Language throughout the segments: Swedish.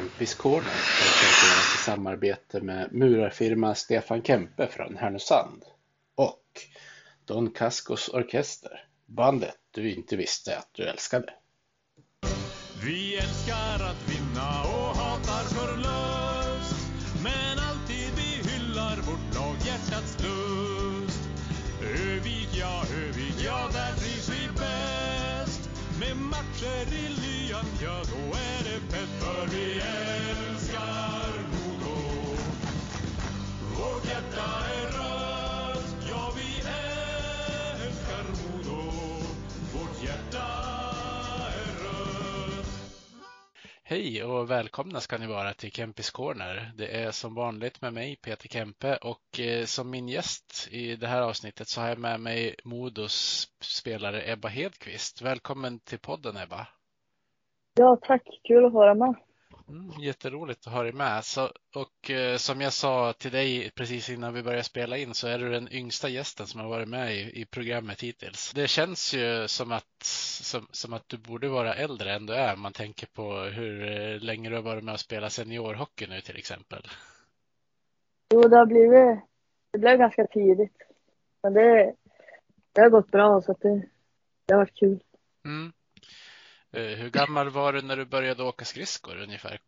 Kempis Corner presenteras i samarbete med murarfirma Stefan Kempe från Härnösand och Don Cascos Orkester, bandet du inte visste att du älskade. Vi älskar att vinna Hej och välkomna ska ni vara till Kempis Corner. Det är som vanligt med mig Peter Kempe och eh, som min gäst i det här avsnittet så har jag med mig Modos spelare Ebba Hedqvist. Välkommen till podden Ebba. Ja, tack. Kul att vara med. Mm, jätteroligt att ha dig med. Så, och eh, som jag sa till dig precis innan vi började spela in så är du den yngsta gästen som har varit med i, i programmet hittills. Det känns ju som att, som, som att du borde vara äldre än du är man tänker på hur eh, länge du har varit med och spelat seniorhockey nu till exempel. Jo, det har blivit... Det blev ganska tidigt. Men det, det har gått bra, så att det, det har varit kul. Mm. Eh, hur gammal var du när du började åka skridskor ungefär?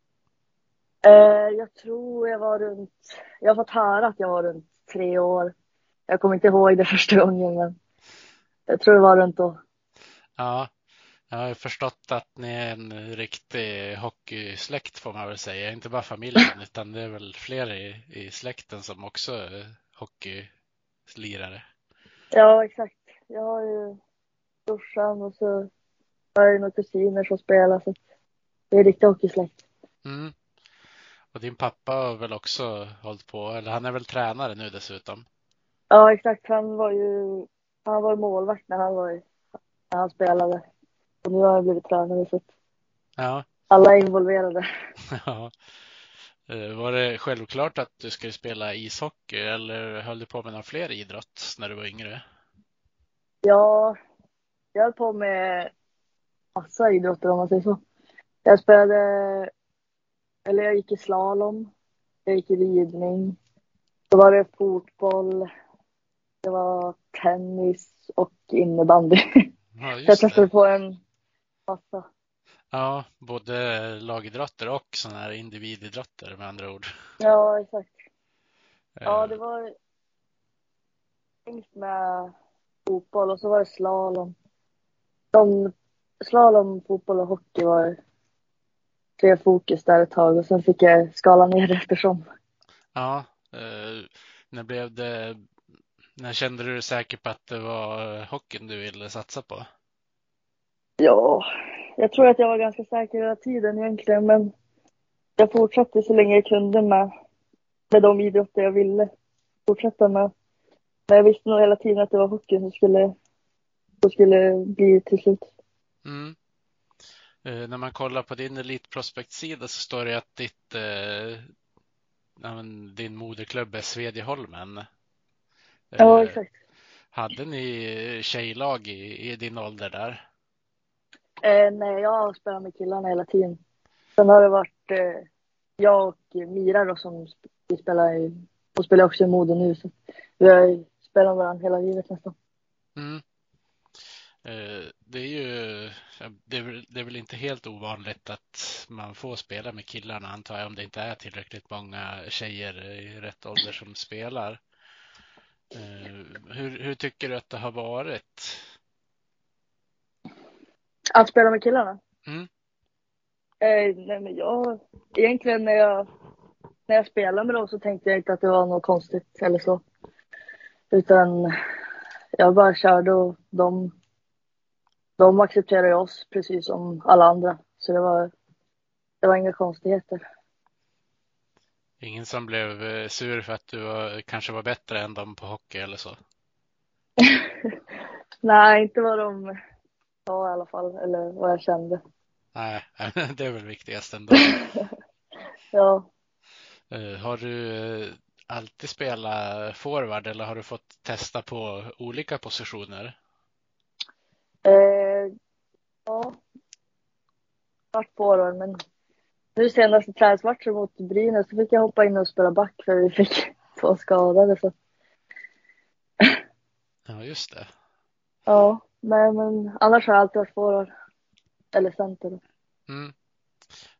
Eh, jag tror jag var runt... Jag har fått höra att jag var runt tre år. Jag kommer inte ihåg det första gången, men jag tror det var runt då. Ja, jag har förstått att ni är en riktig hockeysläkt får man väl säga. Inte bara familjen utan det är väl fler i, i släkten som också är hockeylirare. Ja, exakt. Jag har ju brorsan och så har ju några kusiner som spelar, så det är riktig hockeysläkt. Mm. Och din pappa har väl också hållit på, eller han är väl tränare nu dessutom? Ja, exakt. Han var ju han var målvakt när han, var, när han spelade. Och nu har han blivit tränare, så Ja, alla är involverade. ja. Eh, Var det självklart att du skulle spela ishockey eller höll du på med någon fler idrott när du var yngre? Ja, jag höll på med massa idrotter om man säger så. Jag spelade, eller jag gick i slalom, jag gick i ridning, då var det fotboll, det var tennis och innebandy. Ja, jag testade på en massa. Ja, både lagidrotter och sådana här individidrotter med andra ord. Ja, exakt. Ja, Eh, det var med fotboll och så var det slalom. De, slalom, fotboll och hockey var tre fokus där ett tag och sen fick jag skala ner det eftersom. Ja, eh, när blev det, när kände du dig säker på att det var hockeyn du ville satsa på? Ja, jag tror att jag var ganska säker hela tiden egentligen, men jag fortsatte så länge jag kunde med, med de idrotter jag ville fortsätta med. Men jag visste nog hela tiden att det var hockeyn som skulle, som skulle bli till slut. Mm. Eh, när man kollar på din Elitprospect-sida så står det att ditt, men din moderklubb är Svedjeholmen. Ja, Eh, exakt. Hade ni tjejlag i, i din ålder där? Nej, jag har spelat med killarna hela tiden. Sen har det varit jag och Mira då som vi spelar i, och spelar också i Modo nu. Så vi har spelat med varandra hela livet nästan. Mm. Eh, Det är ju, det är, väl, det är väl inte helt ovanligt att man får spela med killarna antar jag om det inte är tillräckligt många tjejer i rätt ålder som spelar. Eh, Hur, hur tycker du att det har varit? Att spela med killarna? Mm. Eh, nej, men jag, egentligen när jag, när jag spelade med dem så tänkte jag inte att det var något konstigt eller så. Utan jag bara körde och de, de accepterade ju oss precis som alla andra. Så det var, det var inga konstigheter. Ingen som blev eh, sur för att du var, kanske var bättre än dem på hockey eller så? Nej, inte vad de sa i alla fall, eller vad jag kände. Nej, det är väl viktigast ändå. Ja, Eh, Har du eh, alltid spelat forward eller har du fått testa på olika positioner? Eh, ja. Vart forward, men Nu senaste träningsmatchen mot Brynäs så fick jag hoppa in och spela back för vi fick två skadade. Så. Ja, just det. Ja, nej men annars har jag alltid varit forward. Eller center. Mm.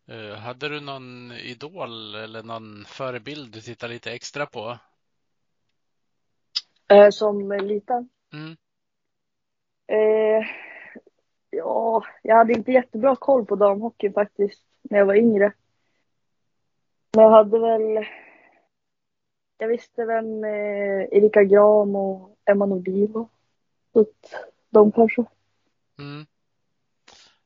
Eh, hade du någon idol eller någon förebild du tittar lite extra på? Eh, som liten. Mm. Eh, ja, jag hade inte jättebra koll på damhockey faktiskt när jag var yngre. Men jag hade väl... Jag visste vem eh, Erika Gram och Emma Nordin var. Så de kanske. Mm.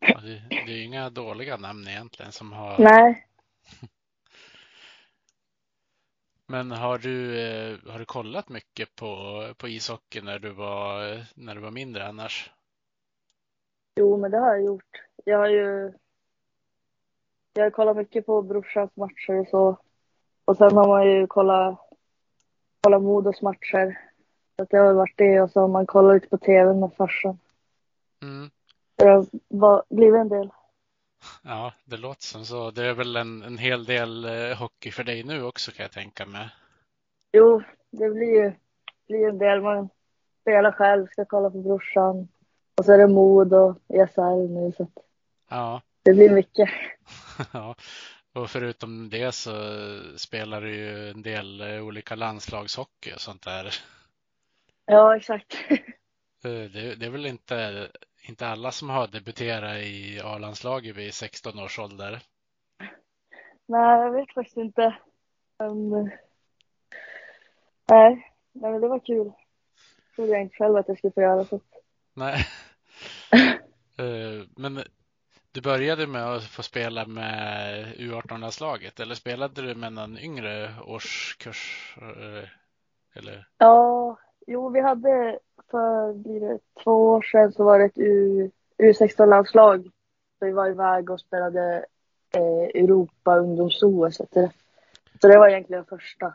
Det, det är inga dåliga namn egentligen som har. Nej, Men har du, eh, har du kollat mycket på, på ishockey när du var, när du var mindre annars? jo men det har jag gjort. Jag har ju... Jag har kollat mycket på brorsans matcher och så. Och sen har man ju kollat, kollat Modos matcher. Så att det har varit det och så har man kollat lite på tv med farsan. Mm. Det har blivit en del. Ja, det låter som så. Det är väl en, en hel del eh, hockey för dig nu också kan jag tänka mig. Jo, det blir ju blir en del. Man spelar själv, ska kolla på brorsan. Och så är det mod och ESL nu så Ja, det blir mycket. ja. Och förutom det så spelar du ju en del eh, olika landslagshockey och sånt där. Ja, exakt. Eh, Det, det är väl inte, inte alla som har debuterat i A-landslaget vid 16 års ålder. Nej, jag vet faktiskt inte. Men, nej, men det var kul. Trodde jag inte själv att jag skulle få göra så. Nej. Eh, Men du började med att få spela med U18-landslaget eller spelade du med någon yngre årskurs? eh, Eller? Ja, jo, vi hade för blir det två år sedan så var det ett U, U16-landslag. Så vi var iväg och spelade eh, Europa ungdoms-OS det. Så det var egentligen första.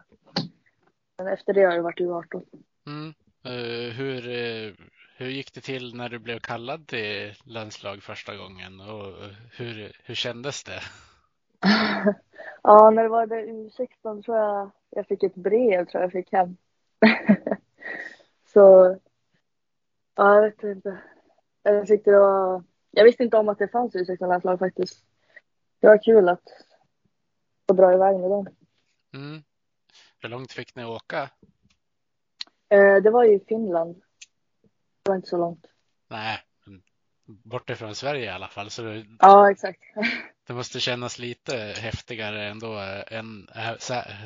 Men efter det har det varit U18. Mm. Eh, Hur, eh, hur gick det till när du blev kallad till landslag första gången och hur, hur kändes det? ja, när det var det U16 tror jag jag fick ett brev tror jag jag fick hem. så, ja, jag vet inte. Jag tyckte det var, jag visste inte om att det fanns U16-landslag faktiskt. Det var kul att få dra iväg med dem. Mm. Hur långt fick ni åka? Eh, det var i Finland. Det var inte så långt. Nej, bortifrån Sverige i alla fall. Så det, Ja, exakt. det måste kännas lite häftigare ändå. Än, äh,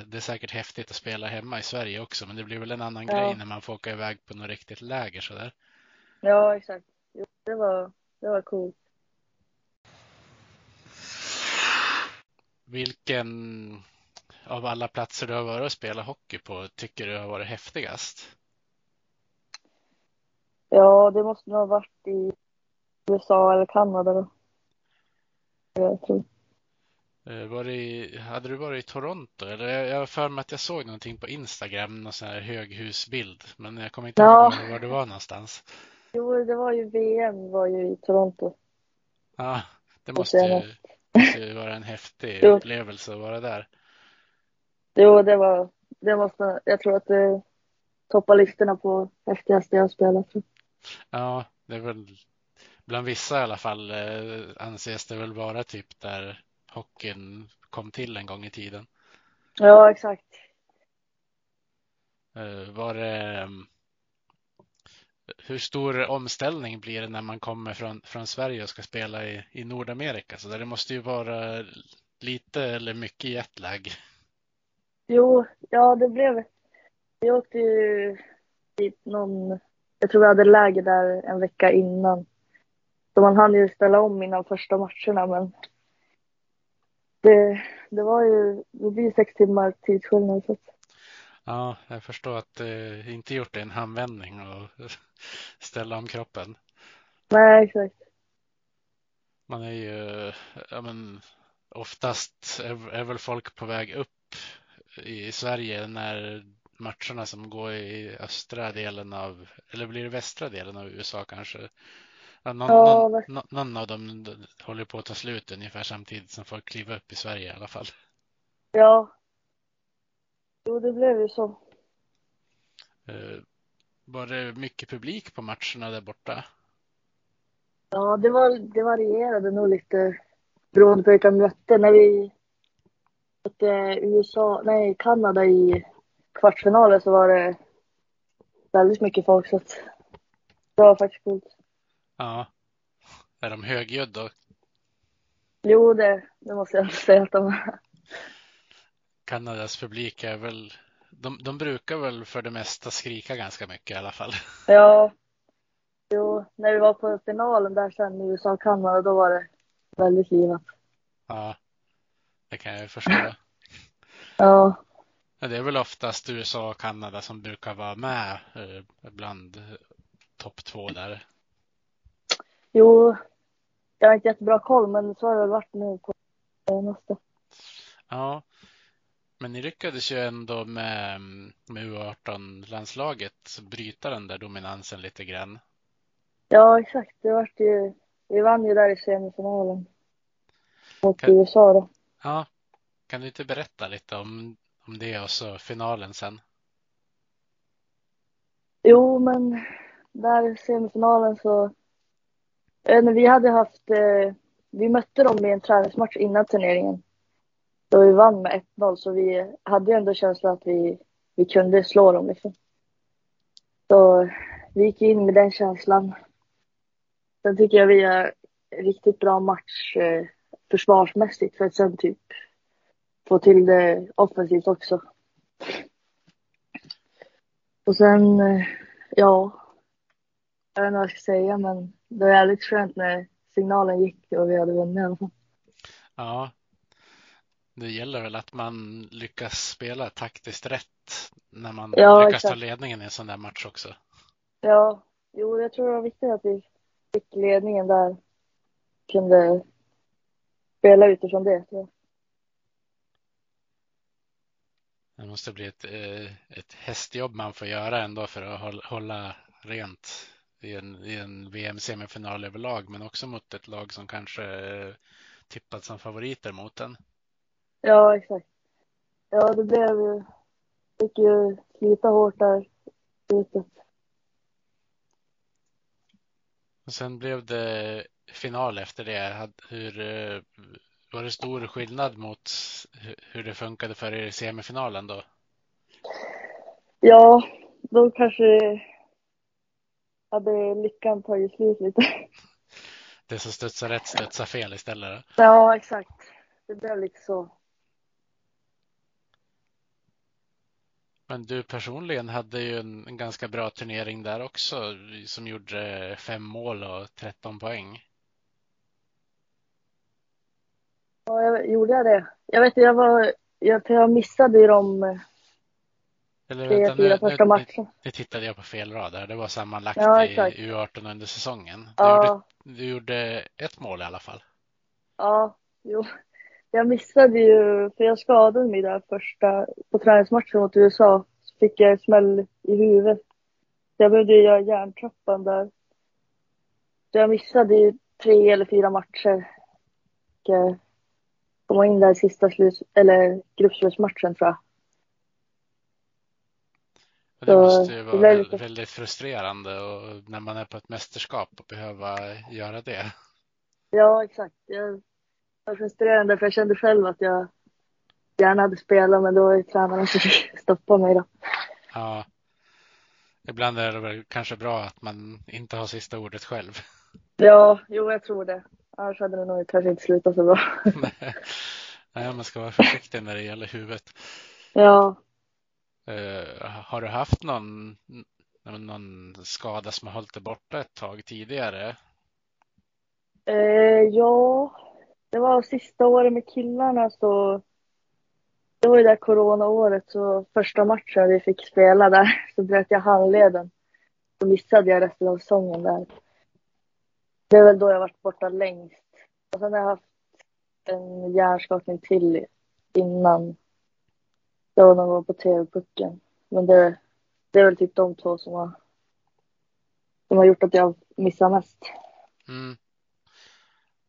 det är säkert häftigt att spela hemma i Sverige också, men det blir väl en annan Ja. grej när man får åka iväg på något riktigt läger sådär. Ja, exakt. Jo, det var, det var coolt. Vilken av alla platser du har varit och spelat hockey på tycker du har varit häftigast? Ja, det måste nog ha varit i USA eller Kanada då. Jag tror. Eh, Var det i, hade du varit i Toronto? Eller jag har för mig att jag såg någonting på Instagram, någon sån här höghusbild, men jag kommer inte Ja. ihåg var du var någonstans. Jo, det var ju VM var ju i Toronto. Ja, det måste ju, måste ju vara en häftig upplevelse att vara där. Jo, det var, det måste, jag tror att det toppar listorna på häftigaste jag spelat. Ja, det är väl bland vissa i alla fall eh, anses det väl vara typ där hockeyn kom till en gång i tiden. Ja, exakt. Eh, Var det, ehm, hur stor omställning blir det när man kommer från, från Sverige och ska spela i, i Nordamerika? Så där det måste ju vara lite eller mycket jetlag. Jo, ja det blev, vi åkte ju dit någon, jag tror vi hade läger där en vecka innan. Så man hann ju ställa om innan första matcherna men det, det var ju, det blir sex timmar tidsskillnad så Ja, jag förstår att det inte gjort det i en handvändning och ställa om kroppen. nej exakt. Man är ju, ja men oftast är, är väl folk på väg upp i Sverige när matcherna som går i östra delen av, eller blir det västra delen av USA kanske, någon, Ja, någon, nå- någon av dem håller på att ta slut ungefär samtidigt som folk kliver upp i Sverige i alla fall. Ja. Jo, det blev ju så. Eh, Var det mycket publik på matcherna där borta? Ja, det, var, det varierade nog lite beroende på vilka vi mötte. När vi mötte USA, nej, Kanada i kvartsfinalen så var det väldigt mycket folk. Så det var faktiskt coolt. Ja. Är de högljudda? Jo, det, det måste jag säga att de är. Kanadas publik är väl, de, de brukar väl för det mesta skrika ganska mycket i alla fall. Ja. Jo, när vi var på finalen där sen i USA och Kanada, då var det väldigt livat. Ja, det kan jag ju förstå. Ja. Det är väl oftast USA och Kanada som brukar vara med eh, bland eh, topp två där. Jo, jag har inte jättebra koll, men så har det väl varit nu på senaste. Ja, men ni lyckades ju ändå med, med U18-landslaget bryta den där dominansen lite grann. Ja, exakt. Det vart ju, vi vann ju där i semifinalen mot Kan- USA då. Ja, kan du inte berätta lite om, om det och så finalen sen? Jo, men där i semifinalen så, Eh, inte, vi hade haft, eh, vi mötte dem i en träningsmatch innan turneringen. Då vi vann med 1-0, så vi hade ju ändå känslan att vi, vi kunde slå dem liksom. Så vi gick in med den känslan. Sen tycker jag vi har riktigt bra match eh, försvarsmässigt för att sen typ få till det offensivt också. Och sen, ja, jag vet inte vad jag ska säga, men det var jävligt skönt när signalen gick och vi hade vunnit i alla fall. Ja, det gäller väl att man lyckas spela taktiskt rätt när man Ja, lyckas ta exakt. ledningen i en sån där match också. Ja, jo, jag tror det var viktigt att vi fick ledningen där. Kunde spela utifrån det. tror jag. Det måste bli ett, eh, ett hästjobb man får göra ändå för att håll- hålla rent i en, i en VM-semifinal överlag, men också mot ett lag som kanske är tippat som favoriter mot den. Ja, exakt. Ja, det blev ju, fick ju slita hårt där slutet. Och sen blev det final efter det. Hur, eh, var det stor skillnad mot hu- hur det funkade för er i semifinalen då? Ja, då kanske hade lyckan tagit slut lite. Det som studsar rätt studsar fel istället. Ja, exakt. Det blev lite så. Men du personligen hade ju en, en ganska bra turnering där också som gjorde fem mål och 13 poäng. Ja, jag, gjorde jag det? Jag vet inte, jag var, jag, jag missade ju de eh, Eller tre, vänta, fyra första matcherna. nu tittade jag på fel rad där. Det var sammanlagt Ja, i exakt. U18 under säsongen. Du, Ja, gjorde, du gjorde ett mål i alla fall. ja, jo. Jag missade ju, för jag skadade mig där första, på träningsmatchen mot USA. Så fick jag en smäll i huvudet. Jag behövde göra hjärntrappan där. Så jag missade ju tre eller fyra matcher. Och eh, komma in där i sista slut, eller gruppslutsmatchen tror jag. Det måste ju vara blev väl- lite- väldigt frustrerande och när man är på ett mästerskap och behöva göra det. Ja, exakt. Jag var frustrerande för jag kände själv att jag gärna hade spelat men då var det tränaren som fick stoppa mig då. Ja. Ibland är det väl kanske bra att man inte har sista ordet själv. Ja, jo jag tror det. Annars hade det nog kanske inte slutat så bra. Nej, man ska vara försiktig när det gäller huvudet. Ja, Eh, har du haft någon, någon skada som har hållit dig borta ett tag tidigare? eh, ja, det var sista året med killarna så det var ju det coronaåret så första matchen vi fick spela där så bröt jag handleden. Så missade jag resten av säsongen där. Det är väl då jag varit borta längst. Och sen har jag haft en hjärnskakning till innan. Det var någon gång på TV-pucken. Men det, det är väl typ de två som har, som har gjort att jag missar mest. Mm.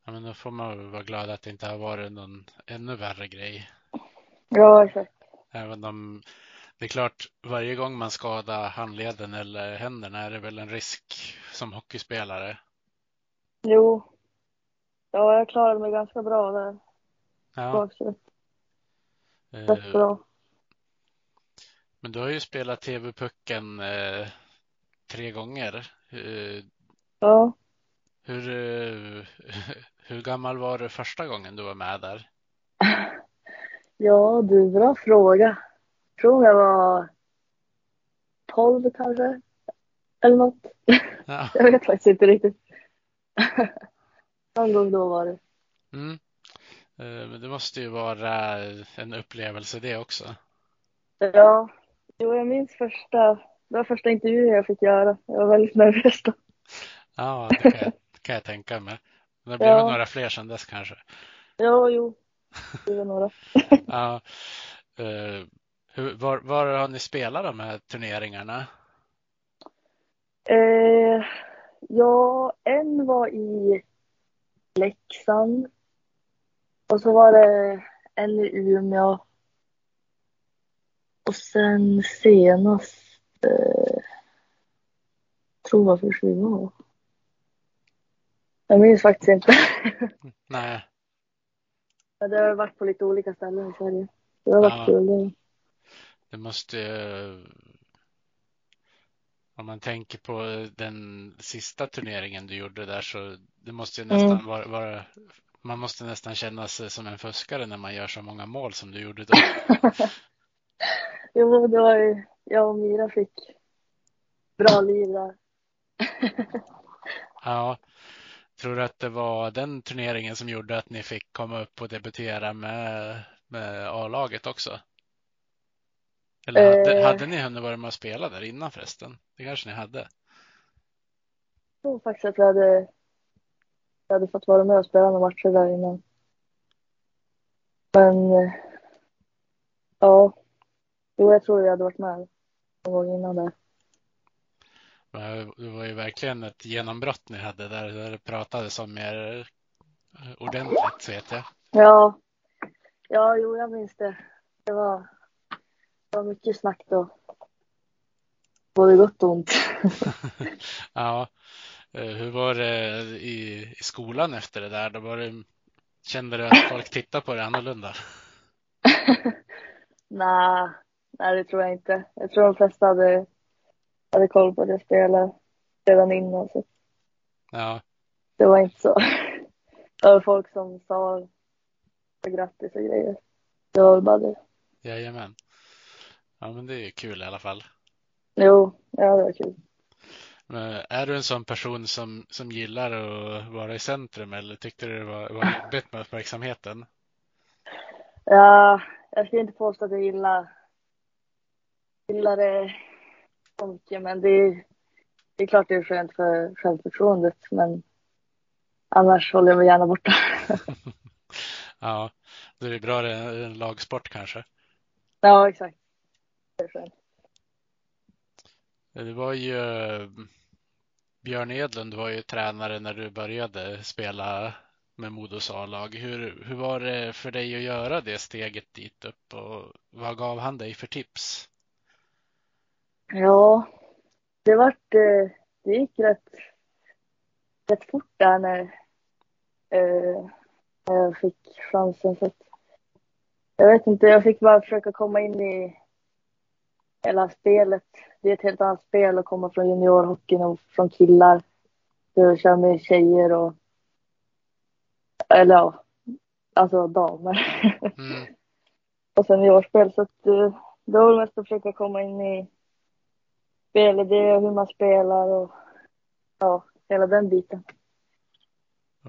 Ja, men då får man väl vara glad att det inte har varit någon ännu värre grej. Ja, exakt. Även om det är klart, varje gång man skadar handleden eller händerna är det väl en risk som hockeyspelare. Jo. Ja, jag klarade mig ganska bra där. Ja, Bakåt. eh, Rätt bra. Men du har ju spelat TV-pucken eh, tre gånger. Eh, Ja. hur, eh, hur gammal var du första gången du var med där? Ja, du, bra fråga. Tror jag var 12 kanske. Eller något. Ja. Jag vet faktiskt inte riktigt. Någon gång då var det. Mm. Eh, Men det måste ju vara en upplevelse det också. Ja. Jo, jag minns första, det var första intervjun jag fick göra. Jag var väldigt nervös då. Ja, det kan jag, det kan jag tänka mig. Det blivit Ja. några fler sedan dess kanske. Ja, jo. Det var några. Ja. Eh, hur, var, var har ni spelat de här turneringarna? Eh, ja, en var i Leksand. Och så var det en i Umeå. Och sen senast, eh, tror jag för var. Jag minns faktiskt inte. Nej, Men det har varit på lite olika ställen i Sverige. Det har varit Ja. kul. Det. det måste ju... Om man tänker på den sista turneringen du gjorde där så det måste ju nästan Mm. vara, vara man måste nästan känna sig som en fuskare när man gör så många mål som du gjorde då. Jo, det var ju, jag och Mira fick bra liv där. Ja. Tror du att det var den turneringen som gjorde att ni fick komma upp och debutera med, med A-laget också? Eller hade, Eh. hade ni hunnit vara med och spela där innan förresten? Det kanske ni hade? Jag tror faktiskt att vi hade, vi hade fått vara med och spela några matcher där innan. Men eh, ja, jo, jag tror jag hade varit med någon gång innan. Men Det var ju verkligen ett genombrott ni hade där, där det pratades om er eh, ordentligt vet jag. Ja, ja, jo, jag minns det. Det var, det var mycket snack då. Både gott och ont. Ja. Eh, Hur var det i, i skolan efter det där? Då var det, kände du att folk tittade på det annorlunda? nej, nej, det tror jag inte. Jag tror de flesta hade, hade koll på att jag spelade redan innan. Så Ja, det var inte så. Det var folk som sa grattis och grejer. Det var väl bara det. jajamän. Ja, men det är kul i alla fall. Jo, ja det var kul. Men är du en sån person som, som gillar att vara i centrum eller tyckte du det var, var jobbigt med uppmärksamheten? Ja, jag ska inte påstå att jag gillar, gillar det så mycket, men det är, det är klart det är skönt för självförtroendet, men annars håller jag mig gärna borta. Ja, då är det bra det är en lagsport kanske. Ja, exakt. Det är skönt. Det var ju Björn Edlund var ju tränare när du började spela med Modos A-lag. Hur, hur var det för dig att göra det steget dit upp och vad gav han dig för tips? Ja, det vart, eh, det gick rätt, rätt fort där när, eh, när jag fick chansen. Så att, jag vet inte, jag fick bara försöka komma in i hela spelet. Det är ett helt annat spel att komma från juniorhockeyn och från killar. att köra med tjejer och, eller ja, alltså damer. Mm, och seniorspel. Så att eh, det var mest att försöka komma in i spelidé och hur man spelar och ja, hela den biten.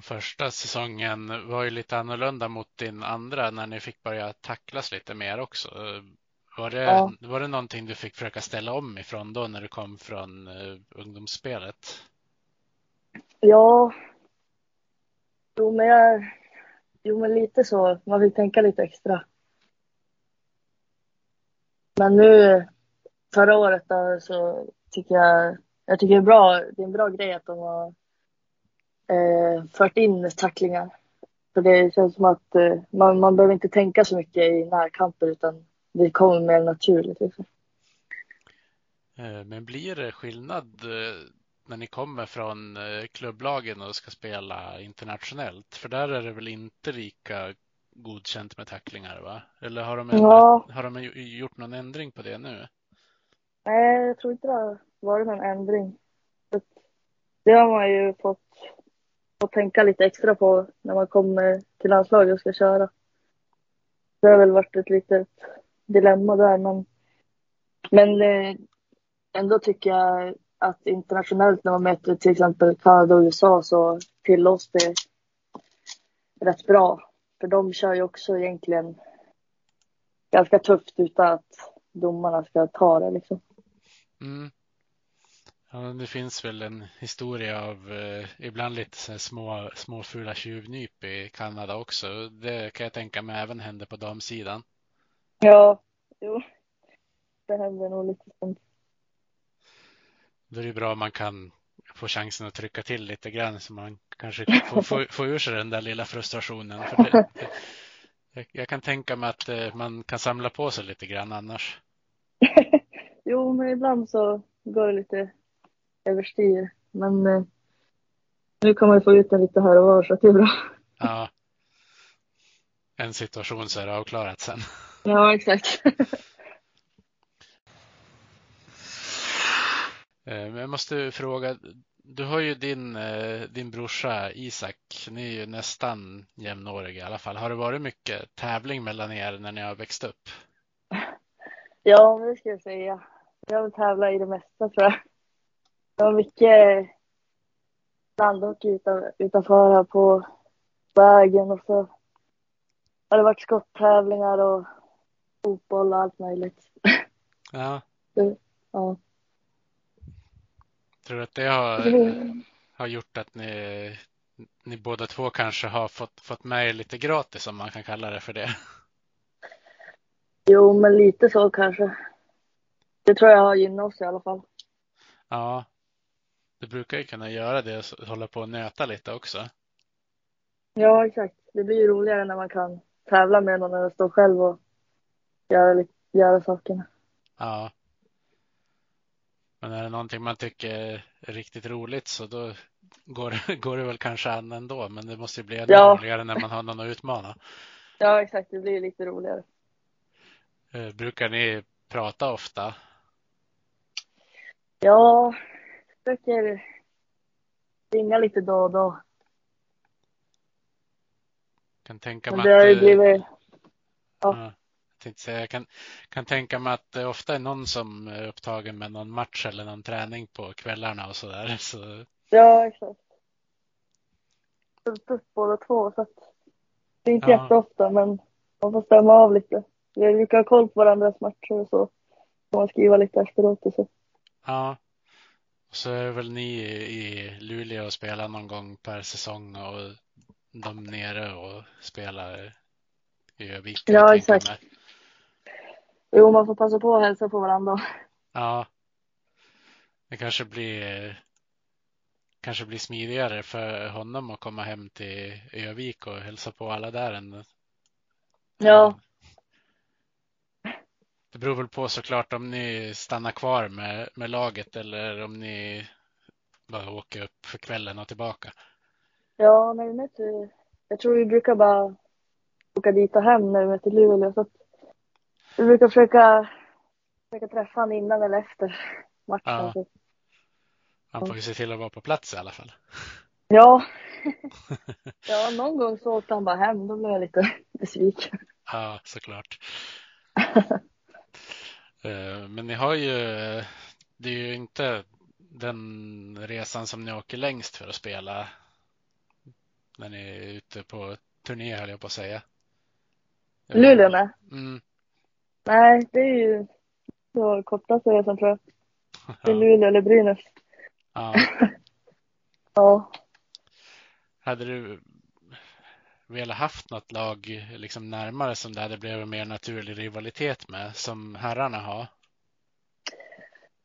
första säsongen var ju lite annorlunda mot din andra när ni fick börja tacklas lite mer också. Var det, Ja. var det någonting du fick försöka ställa om ifrån då när du kom från eh, ungdomsspelet? Ja, jo men jag, jo men lite så. Man vill tänka lite extra. Men nu förra året då, så tycker jag, jag tycker det är bra, det är en bra grej att de har eh, fört in tacklingar. För det känns som att eh, man, man behöver inte tänka så mycket i närkamper utan det kommer mer naturligt. Liksom. Eh, Men blir det skillnad eh, när ni kommer från eh, klubblagen och ska spela internationellt? För där är det väl inte lika godkänt med tacklingar, va? Eller har de, ändrat, Ja. har de gjort någon ändring på det nu? Nej, jag tror inte det har varit någon ändring. Det har man ju fått, fått tänka lite extra på när man kommer till landslaget och ska köra. Det har väl varit ett litet dilemma där, men, men eh, ändå tycker jag att internationellt när man möter till exempel Kanada och USA så tillåts det rätt bra. För de kör ju också egentligen ganska tufft utan att domarna ska ta det liksom. Mm. Ja, det finns väl en historia av eh, ibland lite så små, små fula tjuvnyp i Kanada också. Det kan jag tänka mig även händer på damsidan. Ja, jo. Det händer nog lite sånt. Då är det bra om man kan få chansen att trycka till lite grann så man kanske får, får, får ur sig den där lilla frustrationen. För det, det, jag, jag kan tänka mig att eh, man kan samla på sig lite grann annars. jo, men ibland så går det lite överstyr. Men eh, nu kan man ju få ut den lite här och var så det är bra. Ja. En situation så är det avklarat sen. Ja, exakt. Eh, Men jag måste fråga, du har ju din, eh, din brorsa Isak, ni är ju nästan jämnåriga i alla fall. Har det varit mycket tävling mellan er när ni har växt upp? ja, det ska jag säga. Jag vill tävla i det mesta tror jag. Det var mycket landhockey utan, utanför här på vägen och så har det varit skotttävlingar och fotboll och allt möjligt. Ja, Ja. tror du att det har, har gjort att ni, ni båda två kanske har fått, fått med er lite gratis om man kan kalla det för det? Jo, men lite så kanske. Det tror jag har gynnat oss i alla fall. Ja, du brukar ju kunna göra det och hålla på och nöta lite också. Ja, exakt. Det blir ju roligare när man kan tävla med någon att stå själv och göra, göra sakerna. Ja. Men är det någonting man tycker är riktigt roligt så då går, går det väl kanske an ändå. Men det måste ju bli ännu Ja. roligare när man har någon att utmana. Ja, exakt. Det blir lite roligare. Eh, Brukar ni prata ofta? Ja, försöker ringa lite då och då. Kan tänka mig att, eh, blivit... ja, jag tänkte säga, jag kan, kan tänka mig att det ofta är någon som är upptagen med någon match eller någon träning på kvällarna och sådär. Så, Ja, exakt. Fullt upp båda två, så att det är inte Ja. jätteofta, men man får stämma av lite. Vi brukar ha koll på varandras matcher och så. Får man skriva lite efteråt och så. Ja. Och så är väl ni i Luleå och spelar någon gång per säsong och de nere och spelar i kan Ja, exakt. mig. Jo, man får passa på att hälsa på varandra. Ja. Det kanske blir kanske blir smidigare för honom att komma hem till Övik och hälsa på alla där än Ja, Det beror väl på såklart om ni stannar kvar med, med laget eller om ni bara åker upp för kvällen och tillbaka. ja, när vi möter... Jag tror vi brukar bara åka dit och hem när vi möter Luleå. Så vi brukar försöka, försöka träffa honom innan eller efter matchen. Ja. Han får ju se till att vara på plats i alla fall. Ja. ja, någon gång så åkte han bara hem. Då blev jag lite besviken. Ja, såklart. Eh, Men ni har ju, det är ju inte den resan som ni åker längst för att spela när ni är ute på turné höll jag på att säga. Luleå nej. Mm, Nej, det är ju så kortaste resan tror jag. Till Luleå eller Brynäs. ja. Ja. Hade du velat haft något lag liksom närmare som det hade blivit mer naturlig rivalitet med som herrarna har?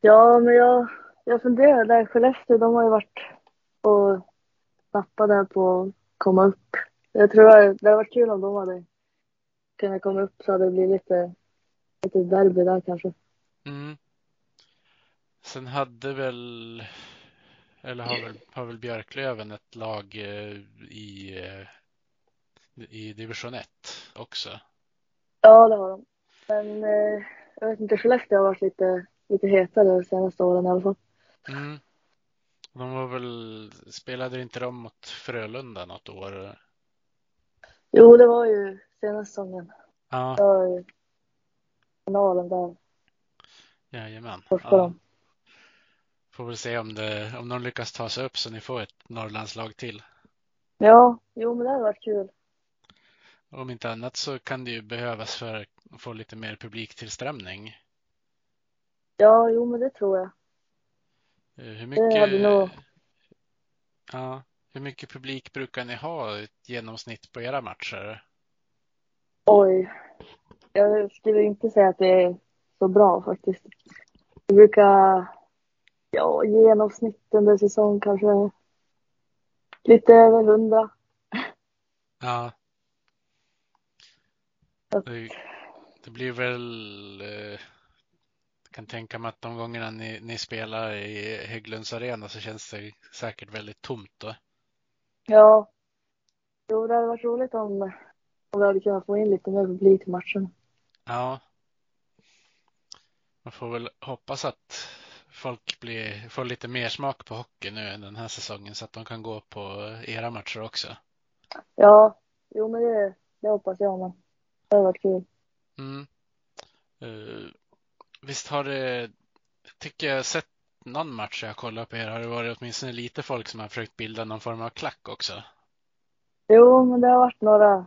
Ja, men jag, jag funderar där. Skellefteå, de har ju varit och nappade på att komma upp. Jag tror att det hade varit kul om de hade kunnat komma upp så hade det blivit lite, lite derby där kanske. Mm. Sen hade väl, eller har väl, har väl Björklöven ett lag eh, i, eh, i division 1 också? Ja, det har de. Men eh, jag vet inte, Skellefteå har varit lite, lite hetare de senaste åren i alla fall. Mm. De var väl, spelade inte de mot Frölunda något år? Jo, det var ju senaste säsongen. Ja, Det var ju finalen där. jajamän. Första Ja. dem. Får väl se om, det, om de lyckas ta sig upp så ni får ett Norrlandslag till. Ja, jo men det hade varit kul. Om inte annat så kan det ju behövas för att få lite mer publiktillströmning. Ja, jo men det tror jag. Eh, Hur mycket, nog- ja, hur mycket publik brukar ni ha i genomsnitt på era matcher? Oj. Jag skulle inte säga att det är så bra faktiskt. Vi brukar, ja, genomsnitt under säsong kanske lite över hundra. Ja, det, det blir väl, eh, jag kan tänka mig att de gångerna ni, ni spelar i Hägglunds arena så känns det säkert väldigt tomt då. Ja. Jo, det hade varit roligt om, om vi hade kunnat få in lite mer publik till matchen. Ja. Man får väl hoppas att folk blir, får lite mer smak på hockey nu än den här säsongen så att de kan gå på era matcher också. Ja, jo men det, det hoppas jag med. Det hade varit kul. Mm. Eh, visst har det, tycker jag sett någon match jag kollat på er har det varit åtminstone lite folk som har försökt bilda någon form av klack också. Jo, men det har varit några,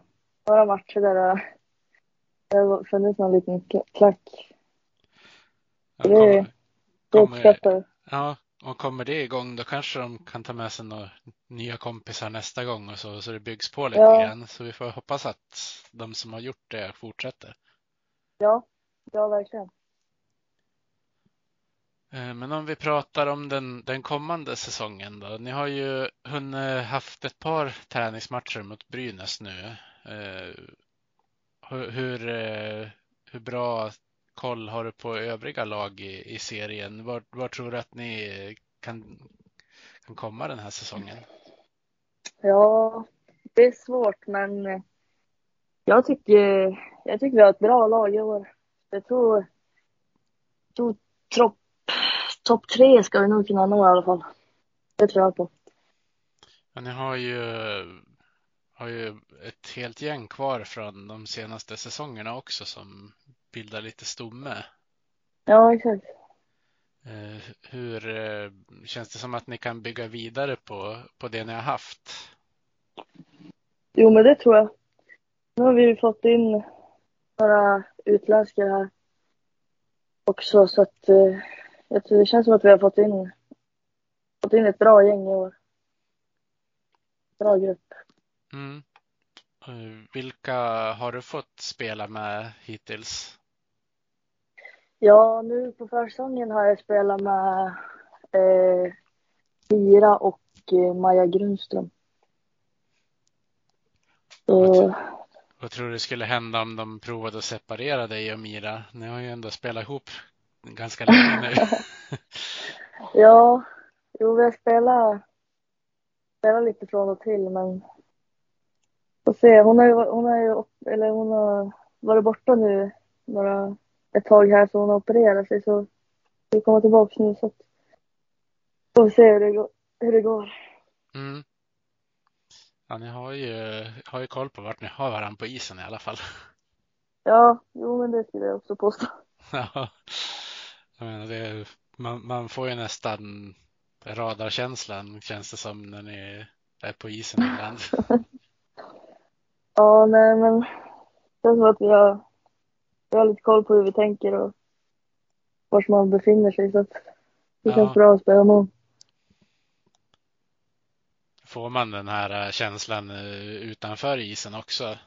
några matcher där det, det har funnits någon liten kla- klack. Det- kommer, Det uppskattar ja, och kommer det igång då kanske de kan ta med sig några nya kompisar nästa gång och så, så det byggs på lite Ja. grann. Så vi får hoppas att de som har gjort det fortsätter. Ja, ja verkligen. Eh, Men om vi pratar om den, den kommande säsongen då. Ni har ju hunnit haft ett par träningsmatcher mot Brynäs nu. Eh, Hur, hur, eh, hur bra koll har du på övriga lag i, i serien? Var, var tror du att ni kan, kan komma den här säsongen? Ja, det är svårt men jag tycker, jag tycker vi har ett bra lag i år. Jag tror, tror topp top tre ska vi nog kunna nå i alla fall. Det tror jag på. Ja, ni har ju, har ju ett helt gäng kvar från de senaste säsongerna också som bildar lite stomme. Ja, exakt. Eh, Hur eh, känns det som att ni kan bygga vidare på, på det ni har haft? Jo, men det tror jag. Nu har vi ju fått in några utländska här också så att eh, jag tror det känns som att vi har fått in, fått in ett bra gäng i år. Bra grupp. Mm. Vilka har du fått spela med hittills? Ja, nu på försäsongen har jag spelat med eh, Mira och eh, Maja Grundström. Så, Vad tror du skulle hända om de provade att separera dig och Mira? Ni har ju ändå spelat ihop ganska länge nu. ja, jo, vi har spelat, spelat lite från och till, men får se. Hon har ju, hon har ju, eller hon har varit borta nu några, ett tag här, så hon har opererat sig, så vi kommer tillbaka nu, så att, får se hur det går. Hur det går. Mm. Ja, ni har ju, har ju koll på vart ni har varandra på isen i alla fall. Ja, jo, men det skulle jag också påstå. Ja, jag menar det, man, man får ju nästan radarkänslan känns det som när ni är på isen ibland. Ja, nej men det känns som att vi har, vi har lite koll på hur vi tänker och var man befinner sig så att det Ja. känns bra att spela med. Får man den här eh, känslan eh, utanför isen också?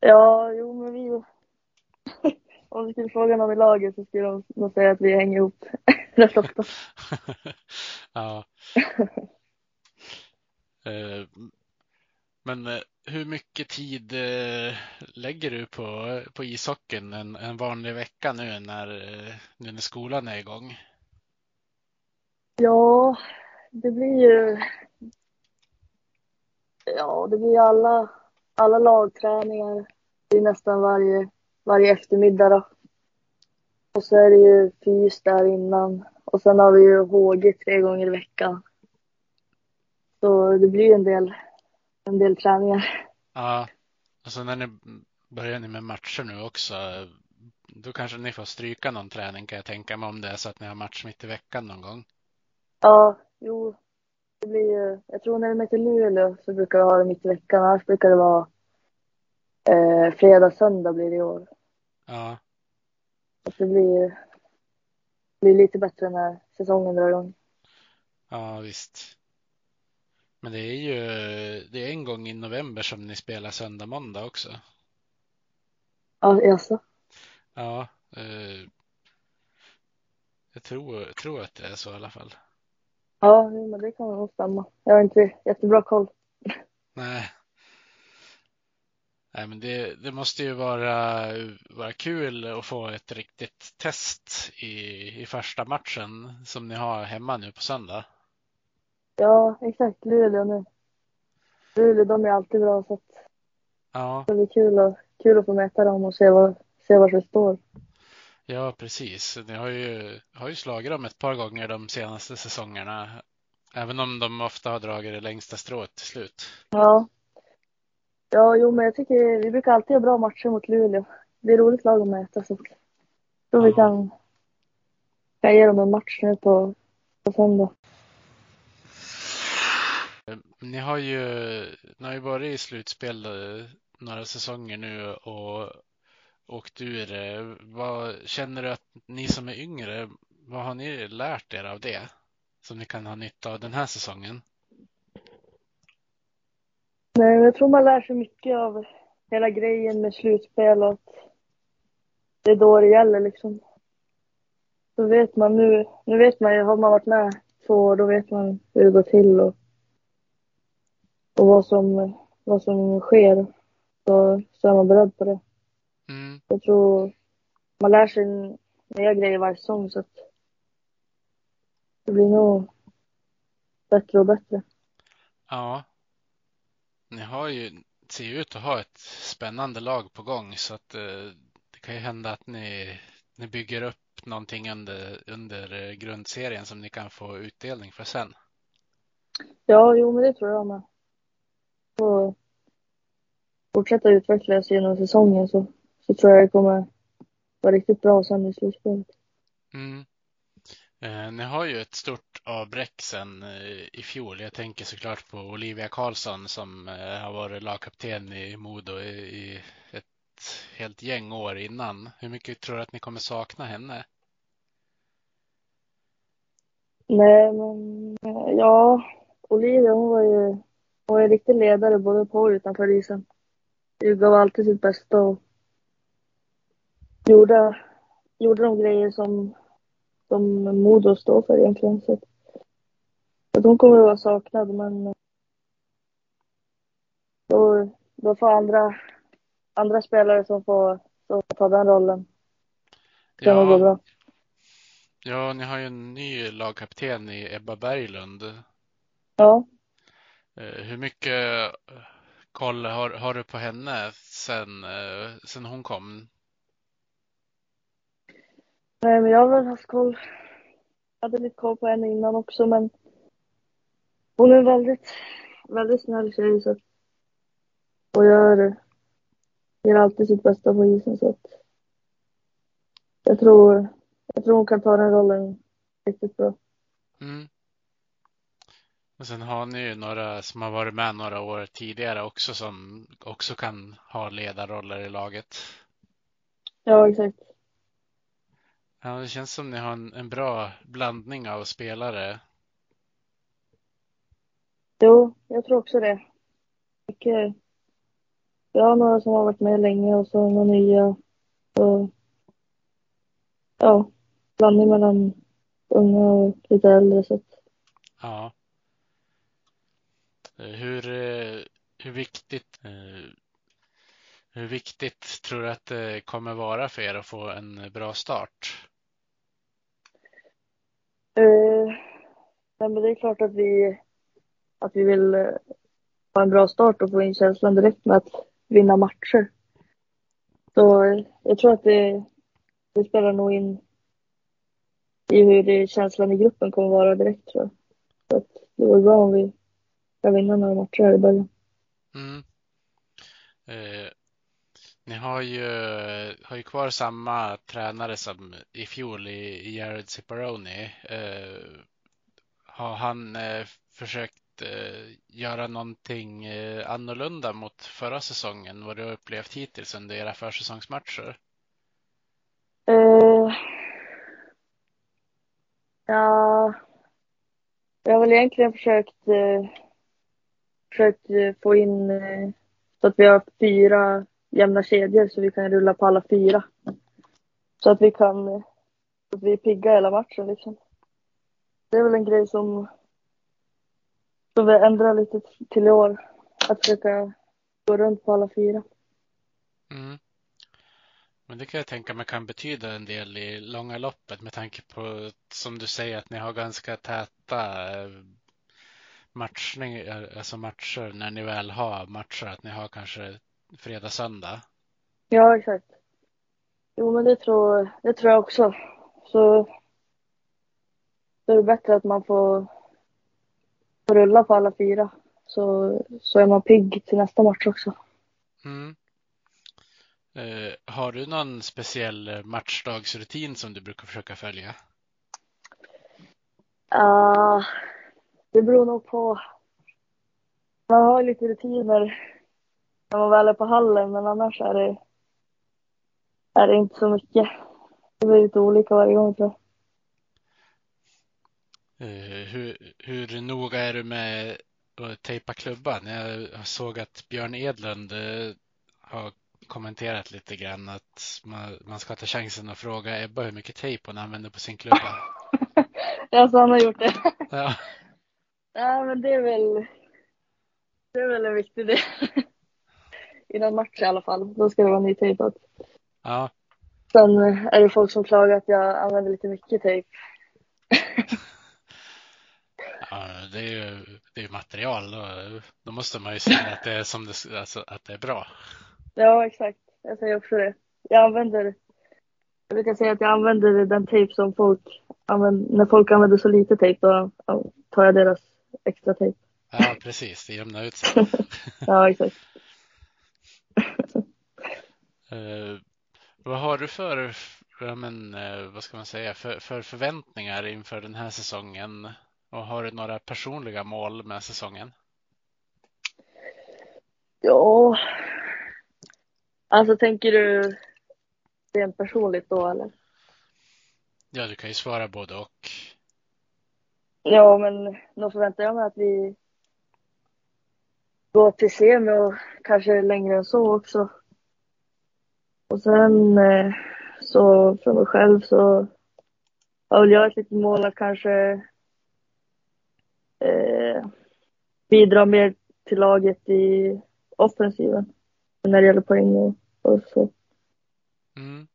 Ja, jo men vi om du skulle fråga någon i laget så skulle de nog säga att vi hänger ihop rätt ofta. Ja. Eh, Men hur mycket tid eh, lägger du på, på ishockeyn en, en vanlig vecka nu när, eh, nu när skolan är igång? Ja, det blir ju... Ja, det blir ju alla, alla lagträningar. Det är nästan varje, varje eftermiddag då. Och så är det ju fys där innan. Och sen har vi ju HG tre gånger i veckan. Så det blir ju en del, en del träningar. Ja, alltså när ni börjar ni med matcher nu också, då kanske ni får stryka någon träning kan jag tänka mig om det är så att ni har match mitt i veckan någon gång. Ja, jo. Det blir ju, jag tror när vi möter Luleå så brukar vi ha det mitt i veckan. Annars brukar det vara eh, fredag, söndag blir det i år. Ja, Så det blir, blir lite bättre när säsongen drar igång. ja visst. Men det är ju det är en gång i november som ni spelar söndag, måndag också. Ja, jaså? Ja, eh, jag tror, tror att det är så i alla fall. Ja, men det kan nog stämma. Jag har inte jättebra koll. Nej. Nej, men det, det måste ju vara, vara kul att få ett riktigt test i, i första matchen som ni har hemma nu på söndag. Ja, exakt. Luleå nu. Luleå, de är alltid bra så att Ja, det blir kul, att kul att få möta dem och se var, se var vi står. ja precis. Ni har ju, har ju slagit dem ett par gånger de senaste säsongerna. Även om de ofta har dragit det längsta strået till slut. Ja. Ja, jo, men jag tycker vi brukar alltid ha bra matcher mot Luleå. Det är roligt lag att möta så jag tror vi kan, kan ge dem en match nu på, på söndag. Ni har ju, ni har ju varit i slutspel eh, några säsonger nu och åkt ur. Eh, vad känner du att ni som är yngre, vad har ni lärt er av det? Som ni kan ha nytta av den här säsongen? Nej, jag tror man lär sig mycket av hela grejen med slutspel och att det är då det gäller liksom. Då vet man nu, nu vet man ju, har man varit med två år, då vet man hur det går till och, och vad som, vad som sker. Så, så är man beredd på det. Mm, Jag tror man lär sig nya grejer varje säsong så att det blir nog bättre och bättre. ja. Ni har ju, ser ju ut att ha ett spännande lag på gång så att eh, det kan ju hända att ni, ni bygger upp någonting under, under eh, grundserien som ni kan få utdelning för sen. Ja, jo, men det tror jag med. Och fortsätta utvecklas genom säsongen så, så tror jag det kommer vara riktigt bra sen i slutspelet. Mm. Eh, ni har ju ett stort avbräck sen eh, i fjol. Jag tänker såklart på Olivia Karlsson som eh, har varit lagkapten i Modo i, i ett helt gäng år innan. Hur mycket tror du att ni kommer sakna henne? Nej, men ja, Olivia hon var ju, var ju riktig ledare både på och utanför isen. Hon gav alltid sitt bästa och gjorde, gjorde de grejer som, som Modo står för egentligen. Så, att- hon kommer att vara saknad, men då, då får andra, andra spelare som får, som får ta den rollen. Det kan nog gå bra. ja, ni har ju en ny lagkapten i Ebba Berglund. Ja. Eh, Hur mycket eh, koll har, har du på henne sen, eh, sen hon kom? Nej, men jag har väl haft koll. Jag hade lite koll på henne innan också, men hon är en väldigt, väldigt snäll tjej så och gör, gör alltid sitt bästa på isen så att jag tror, jag tror hon kan ta den rollen riktigt bra. Mm. Och sen har ni ju några som har varit med några år tidigare också som också kan ha ledarroller i laget. Ja, exakt. Ja, det känns som ni har en, en bra blandning av spelare. Jo, jag tror också det. Mycket, jag har några som har varit med länge och så några nya. Och, ja, blandning mellan unga och lite äldre så att Ja. Eh, hur, eh, hur viktigt eh, hur viktigt tror du att det kommer vara för er att få en bra start? Eh, nej, men det är klart att vi, att vi vill ha en bra start och få in känslan direkt med att vinna matcher. Så jag tror att det, det spelar nog in i hur det, känslan i gruppen kommer vara direkt tror jag. Så att det vore bra om vi ska vinna några matcher här i början. Mm. Eh, ni har ju, har ju kvar samma tränare som i fjol i, i Jared Ciparoni. Eh, har han eh, försökt eh, göra någonting eh, annorlunda mot förra säsongen? Vad du har upplevt hittills under era försäsongsmatcher? Eh, ja, jag har väl egentligen försökt, eh, försökt eh, få in eh, så att vi har fyra jämna kedjor så vi kan rulla på alla fyra. Så att vi kan, så att vi är pigga hela matchen liksom. Det är väl en grej som, som vi ändrar lite till i år. Att försöka gå runt på alla fyra. Mm. Men det kan jag tänka mig kan betyda en del i långa loppet med tanke på, som du säger, att ni har ganska täta eh, matchning, alltså matcher när ni väl har matcher, att ni har kanske fredag, söndag. Ja, exakt. Jo, men det tror, det tror jag också. Så då är det bättre att man får, får rulla på alla fyra. Så, så är man pigg till nästa match också. Mm. Eh, har du någon speciell matchdagsrutin som du brukar försöka följa? Uh, det beror nog på. Man har lite rutiner när man väl är på hallen, men annars är det, är det inte så mycket. Det blir lite olika varje gång tror jag. Eh, hur, hur noga är du med att tejpa klubban? Jag såg att Björn Edlund eh, har kommenterat lite grann att man, man ska ta chansen att fråga Ebba hur mycket tejp hon använder på sin klubba. ja, så han har gjort det. Ja, Ja, men det är väl, det är väl en viktig del. I någon match i alla fall. Då ska det vara nytejpat. ja, Sen är det folk som klagar att jag använder lite mycket tejp. ja det är ju det är material. Då, då måste man ju säga att det är som det, alltså, att det är bra. Ja, exakt. Jag säger också det. Jag använder, jag brukar säga att jag använder den tejp som folk använder, när folk använder så lite tejp då tar jag deras extra tejp. Ja, precis. Det jämnar ut sig. Ja, exakt. Eh, vad har du för, ja, men, eh, vad ska man säga, för, för förväntningar inför den här säsongen? Och har du några personliga mål med säsongen? Ja, alltså tänker du rent personligt då eller? Ja, du kan ju svara både och. Ja, men då förväntar jag mig att vi går till semi och kanske längre än så också. Och sen eh, så för mig själv så har väl jag ett litet mål att kanske eh, bidra mer till laget i offensiven när det gäller poäng och, och så. Mm.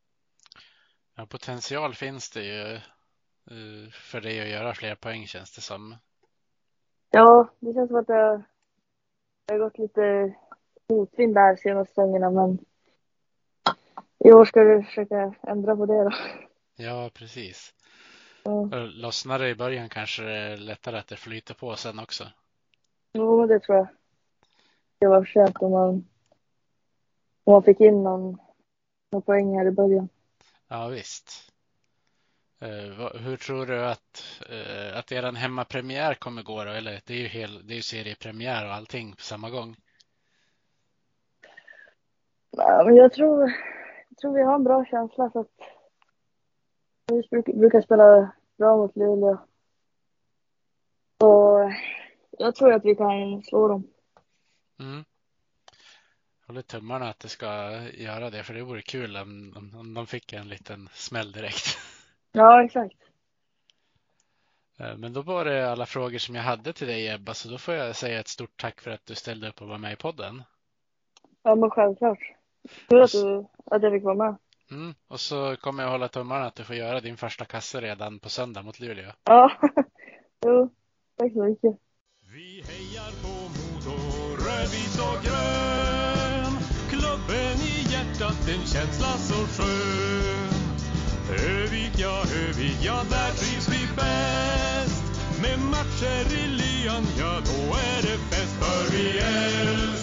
Ja, potential finns det ju för dig att göra fler poäng känns det som. Ja, det känns som att det, det har gått lite motvind där senaste säsongerna men i år ska vi försöka ändra på det då. Ja, precis. Ja. Lossnar det i början kanske det är lättare att det flyter på sen också. Jo, det tror jag. Det var sent om man, om man fick in någon, någon poäng här i början. Ja, visst. Eh, hur tror du att, uh, att eran hemmapremiär kommer gå då? Eller det är ju, hel, det är ju seriepremiär och allting på samma gång. Ja, men jag tror, jag tror vi har en bra känsla för att vi brukar spela bra mot Luleå. Och jag tror att vi kan slå dem. Mm. Håller tummarna att det ska göra det, för det vore kul om, om, om de fick en liten smäll direkt. Ja, exakt. Eh, Men då var det alla frågor som jag hade till dig Ebba, så då får jag säga ett stort tack för att du ställde upp och var med i podden. Ja, men självklart. Kul att, du, att jag fick vara med. Mm. Och så kommer jag hålla tummarna att du får göra din första kasse redan på söndag mot Luleå. Ja, jo, tack så mycket. Vi hejar på Modo, rödvit och grön. Klubben i hjärtat, en känsla så skön. Övik, ja, Övik, ja, där trivs vi bäst. Med matcher i lyan, ja, då är det fest. För vi älskar